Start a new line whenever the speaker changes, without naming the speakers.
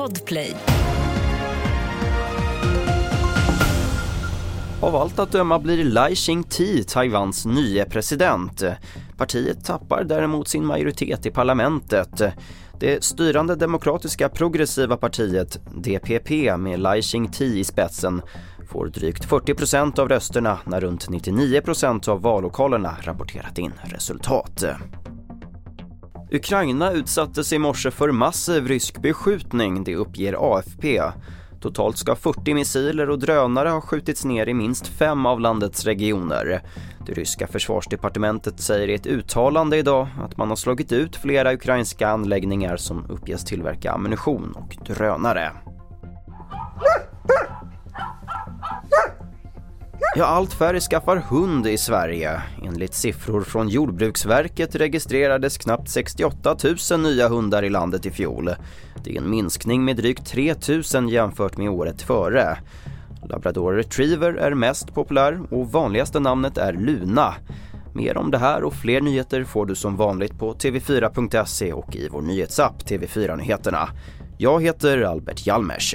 Podplay.
Av allt att döma blir Lai Ching-ti Taiwans nye president. Partiet tappar däremot sin majoritet i parlamentet. Det styrande demokratiska progressiva partiet, DPP med Lai Ching-ti i spetsen, får drygt 40% av rösterna när runt 99% av vallokalerna rapporterat in resultat. Ukraina utsattes i morse för massiv rysk beskjutning, det uppger AFP. Totalt ska 40 missiler och drönare ha skjutits ner i minst fem av landets regioner. Det ryska försvarsdepartementet säger i ett uttalande idag att man har slagit ut flera ukrainska anläggningar som uppges tillverka ammunition och drönare. Ja, allt färre skaffar hund i Sverige. Enligt siffror från Jordbruksverket registrerades knappt 68 000 nya hundar i landet i fjol. Det är en minskning med drygt 3 000 jämfört med året före. Labrador retriever är mest populär och vanligaste namnet är Luna. Mer om det här och fler nyheter får du som vanligt på tv4.se och i vår nyhetsapp TV4 Nyheterna. Jag heter Albert Hjalmers.